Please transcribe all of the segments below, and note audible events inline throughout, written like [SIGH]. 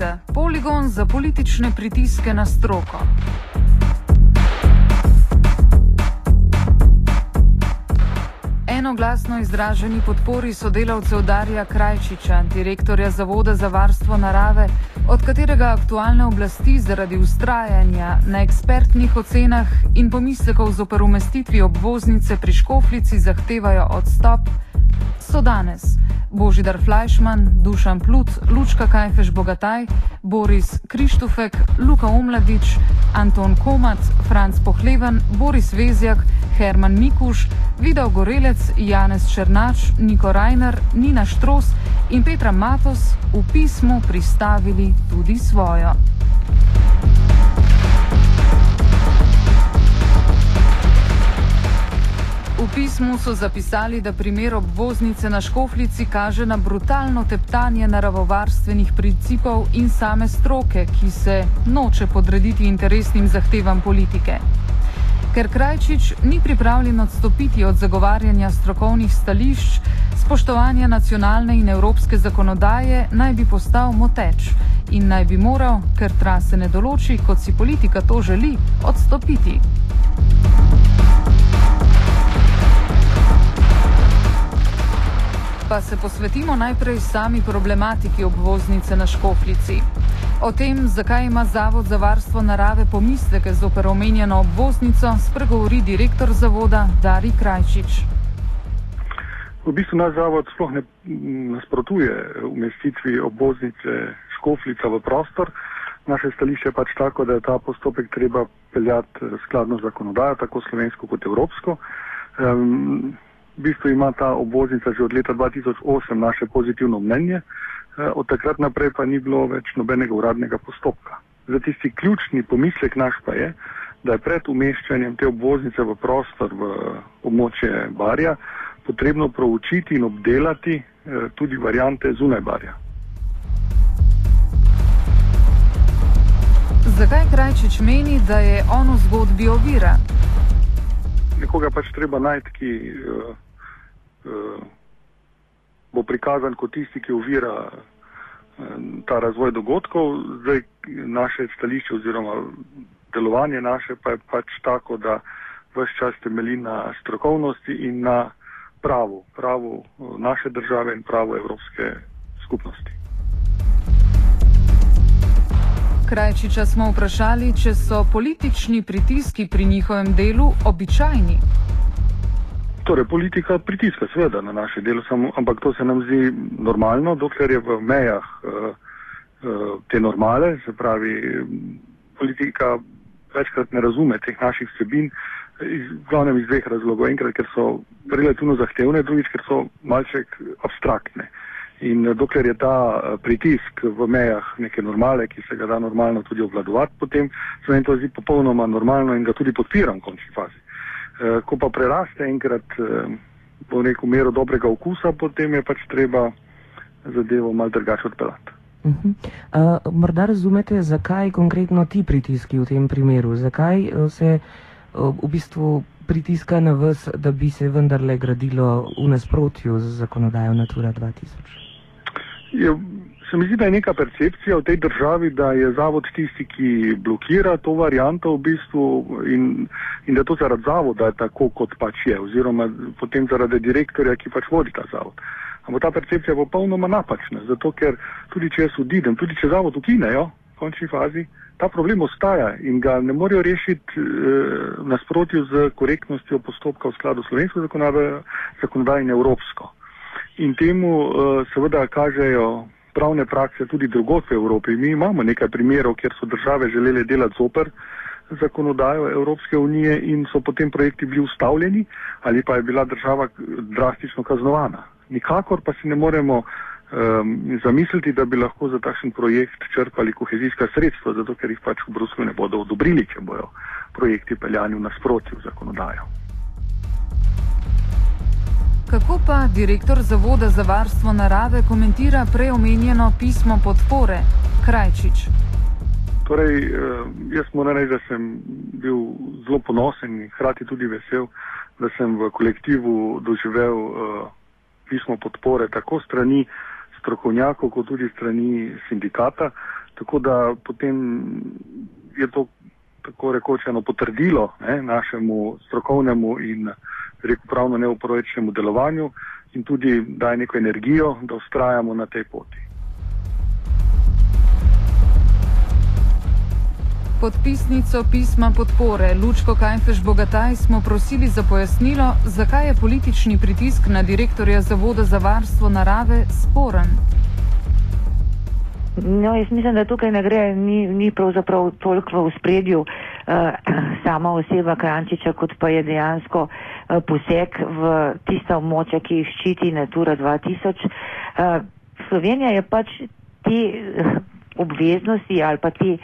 Police, poligon za politične pritiske na stroko. Enoglasno izraženi podpori sodelavcev Darja Krajčiča, direktorja Zavoda za varstvo narave, od katerega aktualne oblasti zaradi ustrajanja na ekspertnih ocenah in pomislekov z opor umestitvi obvoznice pri Škoflici zahtevajo odstop, so danes Božidar Fleischmann, Dušan Plut, Lučka Kajfeš Bogataj, Boris Krištufek, Luka Omladič, Anton Komac, Franz Pohleven, Boris Vezjak, Herman Mikuš, Vidal Gorelec, Janez Černač, Niko Rajner, Nina Štros in Petra Matos v pismu pristavili tudi svojo. Pismu so zapisali, da primer obvoznice na Škoflici kaže na brutalno teptanje naravovarstvenih principov in same stroke, ki se noče podrediti interesnim zahtevam politike. Ker Krajčič ni pripravljen odstopiti od zagovarjanja strokovnih stališč, spoštovanja nacionalne in evropske zakonodaje, naj bi postal moteč in naj bi moral, ker trase ne določi, kot si politika to želi, odstopiti. Pa se posvetimo najprej sami problematiki obvoznice na Škoflici. O tem, zakaj ima Zavod za varstvo narave pomisleke z operomenjeno obvoznico, spregovori direktor zavoda Dari Krajčič. V bistvu naš zavod sploh ne nasprotuje umestitvi obvoznice Škoflica v prostor. Naše stališče je pač tako, da je ta postopek treba peljati skladno z zakonodajo, tako slovensko kot evropsko. Um, v bistvu ima ta obvoznica že od leta 2008 naše pozitivno mnenje, eh, od takrat naprej pa ni bilo več nobenega uradnega postopka. Za tisti ključni pomislek naš pa je, da je pred umeščanjem te obvoznice v prostor v območje Barja potrebno proučiti in obdelati eh, tudi variante zunaj Barja. Zakaj Krajčič meni, da je on v zgodbi ovira? Nekoga pač treba najti, ki uh, bo prikazan kot tisti, ki ovira uh, ta razvoj dogodkov. Zdaj naše stališče oziroma delovanje naše pa je pač tako, da vse čas temelji na strokovnosti in na pravu, pravu naše države in pravu Evropske skupnosti. Krajčiča smo vprašali, če so politični pritiski pri njihovem delu običajni. Torej, politika pritiska seveda na naše delo, samo, ampak to se nam zdi normalno, dokler je v mejah uh, uh, te normale, se pravi, politika večkrat ne razume teh naših vsebin, iz, glavnem iz dveh razlogov. Enkrat, ker so relativno zahtevne, drugič, ker so malček abstraktne. In uh, dokler je ta pritisk v mejah neke normale, ki se ga da normalno tudi obvladovati, potem se meni to zdi popolnoma normalno in ga tudi podpiram v končni fazi. Eh, ko pa preraste enkrat eh, neko mero dobrega okusa, potem je pač treba zadevo malo drugače odpeljati. Uh -huh. uh, morda razumete, zakaj konkretno ti pritiski v tem primeru? Zakaj uh, se uh, v bistvu pritiska na vas, da bi se vendarle gradilo v nasprotju z zakonodajo Natura 2000? Je, se mi zdi, da je neka percepcija v tej državi, da je zavod tisti, ki blokira to varianto v bistvu in, in da to zaradi zavoda je tako, kot pač je, oziroma potem zaradi direktorja, ki pač vodi ta zavod. Ampak ta percepcija je popolnoma napačna, zato ker tudi če jaz odidem, tudi če zavod ukinejo v končni fazi, ta problem ostaja in ga ne morejo rešiti eh, nasprotju z korektnostjo postopka v skladu s slovensko zakonodajo in evropsko. In temu eh, seveda kažejo pravne prakse tudi drugot v Evropi. Mi imamo nekaj primerov, kjer so države želele delati zoper zakonodajo Evropske unije in so potem projekti bili ustavljeni ali pa je bila država drastično kaznovana. Nikakor pa si ne moremo um, zamisliti, da bi lahko za takšen projekt črpali kohezijska sredstva, zato ker jih pač v Bruslu ne bodo odobrili, če bojo projekti peljani v nasprotju z zakonodajo. Kako pa direktor Zavoda za varstvo narave komentira preomenjeno pismo podpore Krajčič? Torej, eh, jaz moram reči, da sem bil zelo ponosen in hkrati tudi vesel, da sem v kolektivu doživel uh, pismo podpore tako strani strokovnjakov, kot tudi strani sindikata. Tako da potem je to tako rekoč eno potrdilo ne, našemu strokovnemu in rekel pravno neuporečnemu delovanju in tudi daje neko energijo, da ustrajamo na tej poti. Podpisnico pisma podpore Lučko Kajfeš Bogataj smo prosili za pojasnilo, zakaj je politični pritisk na direktorja Zavoda za varstvo narave sporen. No, jaz mislim, da tukaj ne gre, ni, ni pravzaprav toliko v spredju uh, [CLEARS THROAT] sama oseba Krančiča, kot pa je dejansko uh, poseg v tista območja, ki jih ščiti Natura 2000. Uh, eh, Slovenija je pač te uh, obveznosti ali pa te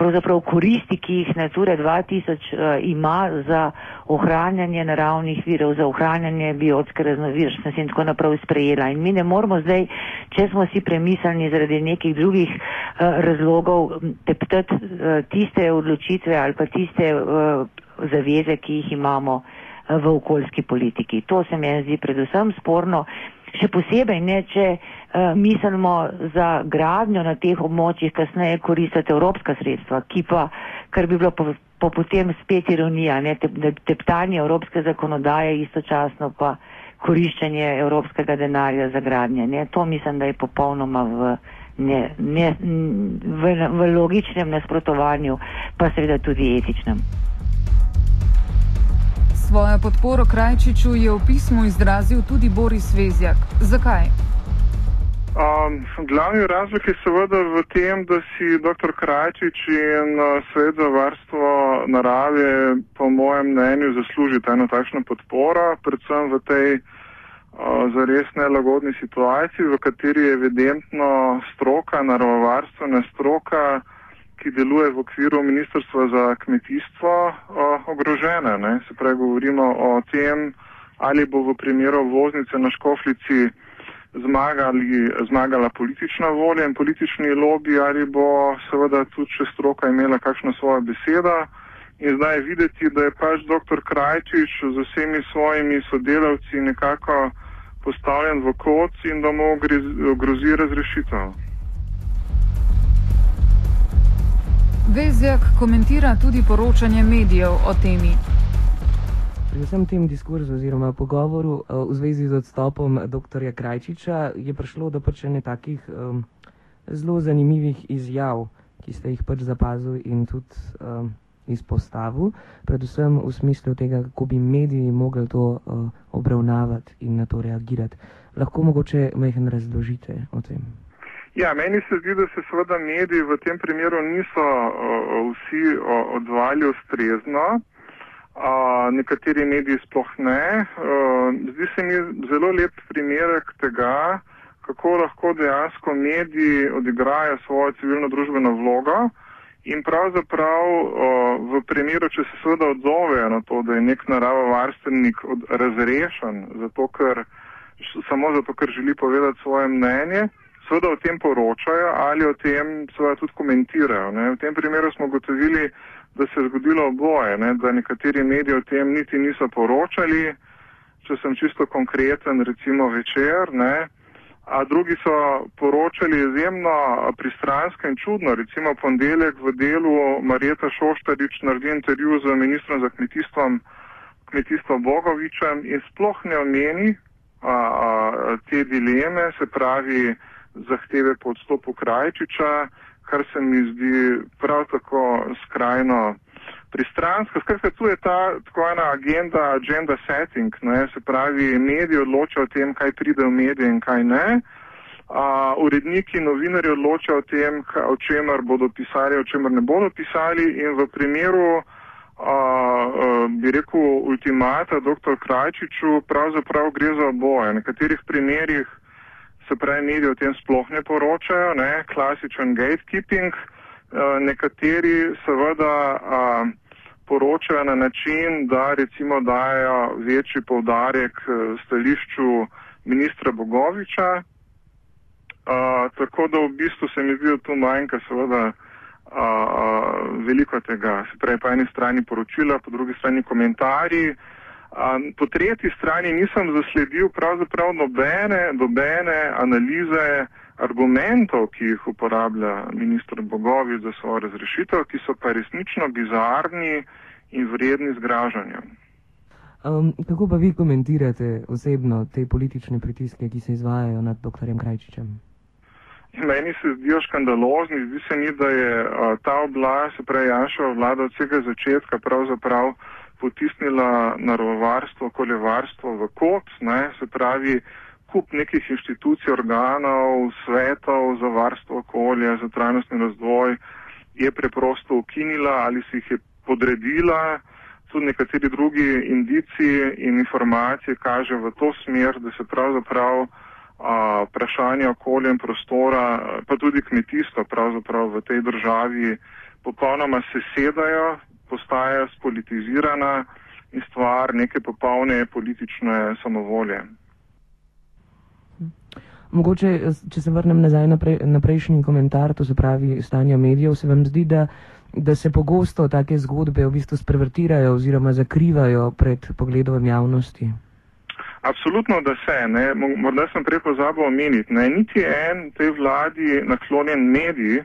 pravzaprav koristi, ki jih Natura 2000 uh, ima za ohranjanje naravnih virov, za ohranjanje biotske raznovrstnosti in tako naprej sprejela. In mi ne moramo zdaj, če smo si premislili zaradi nekih drugih uh, razlogov, teptati uh, tiste odločitve ali pa tiste uh, zaveze, ki jih imamo v okoljski politiki. To se mi zdi predvsem sporno. Še posebej ne, če uh, mislimo za gradnjo na teh območjih kasneje koristiti evropska sredstva, ki pa, kar bi bilo po, po potem spet ironija, ne, te, teptanje evropske zakonodaje istočasno pa koriščenje evropskega denarja za gradnje. Ne. To mislim, da je popolnoma v, ne, ne, v, v logičnem nasprotovanju, pa seveda tudi etičnem. Svojo podporo Krajčiču je v pismu izrazil tudi Boris Vezjak. Zakaj? Um, glavni razlog je seveda v tem, da si dr. Krajčič in uh, svet za varstvo narave, po mojem mnenju, zaslužita eno takšno podporo, predvsem v tej uh, zares nelagodni situaciji, v kateri je evidentno stroka, naravovarstvena stroka, ki deluje v okviru Ministrstva za kmetijstvo, ogrožene. Ne? Se pravi, govorimo o tem, ali bo v primeru voznice na Škoflici zmagali, zmagala politična volja in politični lobby, ali bo seveda tudi še stroka imela kakšno svojo besedo. In zdaj je videti, da je pač dr. Krajčič z vsemi svojimi sodelavci nekako postavljen v kot in da mu grozi razrešitev. Vezjak komentira tudi poročanje medijev o temi. Pri vsem tem diskurzu oziroma pogovoru uh, v zvezi z odstopom dr. Krajčiča je prišlo do pač ene takih um, zelo zanimivih izjav, ki ste jih pač zapazil in tudi um, izpostavil, predvsem v smislu tega, kako bi mediji mogli to uh, obravnavati in na to reagirati. Lahko mogoče mehen razložite o tem. Ja, meni se zdi, da se seveda mediji v tem primeru niso uh, vsi uh, odvali ustrezno. Uh, nekateri mediji sploh ne. Uh, zdi se mi zelo lep primerek tega, kako lahko dejansko mediji odigrajo svojo civilno-družbeno vlogo in pravzaprav uh, v primeru, če se seveda odzovejo na to, da je nek naravovarstvenik razrešen, zato ker, samo zato, ker želi povedati svoje mnenje seveda o tem poročajo ali o tem seveda tudi komentirajo. Ne. V tem primeru smo gotovili, da se je zgodilo oboje, ne, da nekateri mediji o tem niti niso poročali, če sem čisto konkreten, recimo večer, ne, a drugi so poročali izjemno pristransko in čudno, recimo ponedeljek v delu Marjeta Šoštarič naredi intervju z ministrom za kmetijstvom, kmetijstvo Bogovičem in sploh ne omeni a, a, te dileme, se pravi, zahteve po odstopu Krajčiča, kar se mi zdi prav tako skrajno pristransko. Skratka, tu je ta tako ena agenda, agenda setting, ne, se pravi, mediji odločajo o tem, kaj pride v medije in kaj ne. Uh, uredniki, novinari odločajo o tem, o čemer bodo pisali, o čemer ne bodo pisali in v primeru, uh, uh, bi rekel, ultimata dr. Krajčiču pravzaprav gre za oboje. V nekaterih primerjih se pravi, mediji o tem sploh ne poročajo, ne? klasičen gatekeeping. Uh, nekateri seveda uh, poročajo na način, da recimo dajo večji povdarek uh, stališču ministra Bogoviča. Uh, tako da v bistvu se mi zdi, da tu manjka seveda uh, uh, veliko tega. Se pravi, po eni strani poročila, po drugi strani komentarji. Um, po tretji strani nisem zasledil pravzaprav nobene, nobene analize argumentov, ki jih uporablja ministr Bogovič za svojo razrešitev, ki so pa resnično bizarni in vredni zgražanja. Um, kako pa vi komentirate osebno te politične pritiske, ki se izvajajo nad dr. Krajčičem? Meni se zdijo škandalozni, zdi se mi, da je a, ta oblast, se pravi Janšova vlada od vsega začetka pravzaprav potisnila naravovarstvo, okoljevarstvo v kot, ne, se pravi kup nekih inštitucij, organov, svetov za varstvo okolja, za trajnostni razvoj je preprosto ukinila ali si jih je podredila. Tudi nekateri drugi indici in informacije kaže v to smer, da se pravzaprav vprašanja okolja in prostora, pa tudi kmetijstva pravzaprav v tej državi popolnoma sesedajo, postajajo spolitizirana in stvar neke popolne politične samovolje. Mogoče, če se vrnem nazaj na, pre, na prejšnji komentar, to se pravi stanje medijev, se vam zdi, da, da se pogosto take zgodbe v bistvu sprevrtirajo oziroma zakrivajo pred pogledom javnosti? Absolutno, da se. Ne. Morda sem prej pozabil omeniti. Ne. Niti en tej vladi naklonjen medij,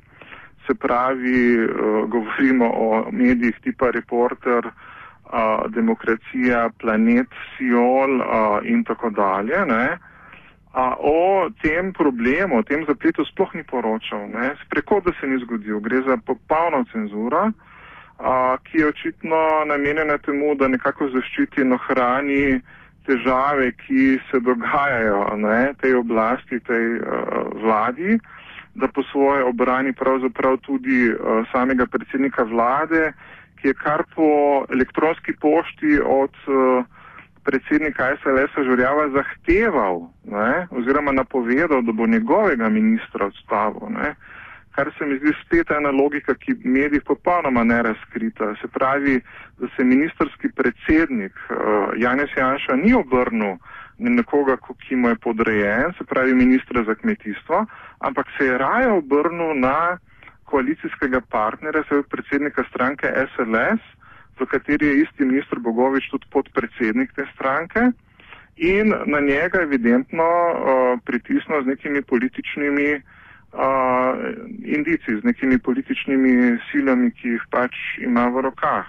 se pravi, uh, govorimo o medijih tipa Reporter, uh, Demokracija, Planet, Siol uh, in tako dalje. Ne. A o tem problemu, o tem zapletu sploh ni poročal. Spreko, da se ni zgodil. Gre za popolno cenzuro, a, ki je očitno namenjena temu, da nekako zaščiti in ohrani težave, ki se dogajajo ne, tej oblasti, tej uh, vladi, da po svoje obrani pravzaprav tudi uh, samega predsednika vlade, ki je kar po elektronski pošti od uh, predsednika SLS-a Žurjava zahteval ne, oziroma napovedal, da bo njegovega ministra odstavil. Ne kar se mi zdi spet ena logika, ki medij popolnoma ne razkrita. Se pravi, da se ministerski predsednik uh, Janez Janša ni obrnil nekoga, ki mu je podrejen, se pravi ministra za kmetijstvo, ampak se je raje obrnil na koalicijskega partnera, se pravi predsednika stranke SLS, v kateri je isti ministr Bogovič tudi podpredsednik te stranke. In na njega evidentno uh, pritisnil z nekimi političnimi uh, indici z nekimi političnimi silami, ki jih pač ima v rokah.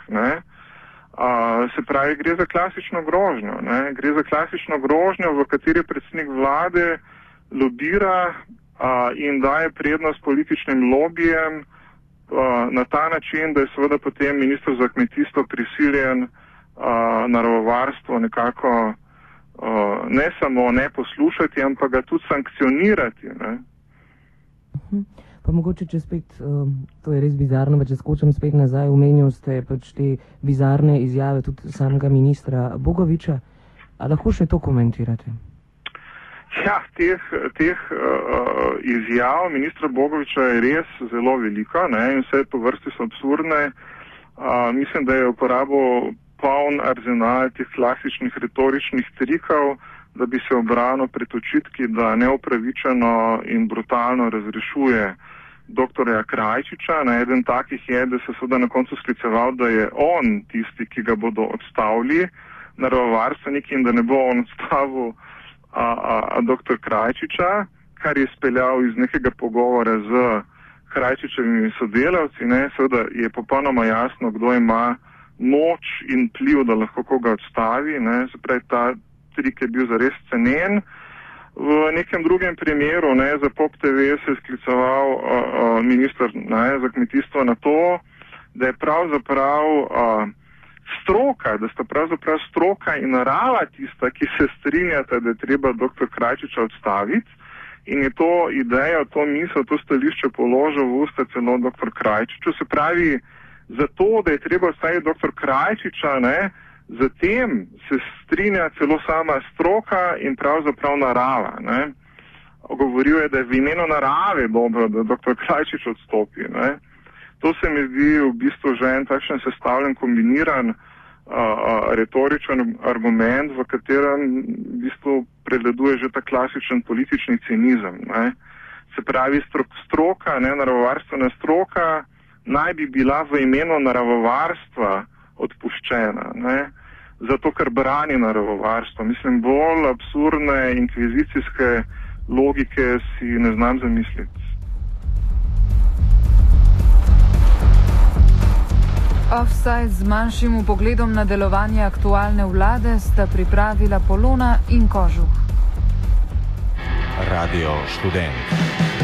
Uh, se pravi, gre za klasično grožnjo. Ne? Gre za klasično grožnjo, v kateri predsednik vlade lobira uh, in daje prednost političnim lobijem uh, na ta način, da je seveda potem ministr za kmetijstvo prisiljen uh, naravovarstvo nekako uh, ne samo ne poslušati, ampak ga tudi sankcionirati. Ne? Mhm. Pa mogoče, če spet, um, to je res bizarno, če skočim spet nazaj, omenil ste pač te bizarne izjave tudi samega ministra Bogoviča. A lahko še to komentirate? Ja, teh, teh uh, izjav ministra Bogoviča je res zelo veliko ne, in vse po vrsti so absurdne. Uh, mislim, da je uporabil poln arzenal teh klasičnih retoričnih trikov da bi se obranil pred očitki, da neupravičeno in brutalno razrešuje dr. Krajčiča. Na eden takih je, da se seveda na koncu skliceval, da je on tisti, ki ga bodo odstavili, naravovarstveniki in da ne bo on odstavil a, a, a dr. Krajčiča, kar je speljal iz nekega pogovora z Krajčičevimi sodelavci. Ne, seveda je popolnoma jasno, kdo ima moč in pliv, da lahko koga odstavi. Ne, se pravi, ta, trik je bil zares cenjen. V nekem drugem primeru ne, za POP TV se je skliceval uh, uh, ministr ne, za kmetijstvo na to, da je pravzaprav uh, stroka, da sta pravzaprav stroka in narava tista, ki se strinjata, da je treba dr. Krajčiča odstaviti. In je to idejo, to misel, to stališče položil v usta celo dr. Krajčiču. Se pravi, zato, da je treba odstaviti dr. Krajčiča, ne, uh, Zatem se strinja celo sama stroka in pravzaprav narava. Ne. Govoril je, da je v imenu narave dobro, da dr. Krajčič odstopi. Ne. To se mi zdi v bistvu že en takšen sestavljen, kombiniran a, retoričen argument, v katerem v bistvu preleduje že ta klasičen politični cinizem. Ne. Se pravi, strok, stroka, ne, naravovarstvena stroka naj bi bila v imenu naravovarstva odpuščena. Ne? Zato, ker brani naravovarstvo. Mislim, bolj absurdne inkvizicijske logike si ne znam zamisliti. Offside z manjšim pogledom na delovanje aktualne vlade sta pripravila Polona in Kožuh. Radio študent.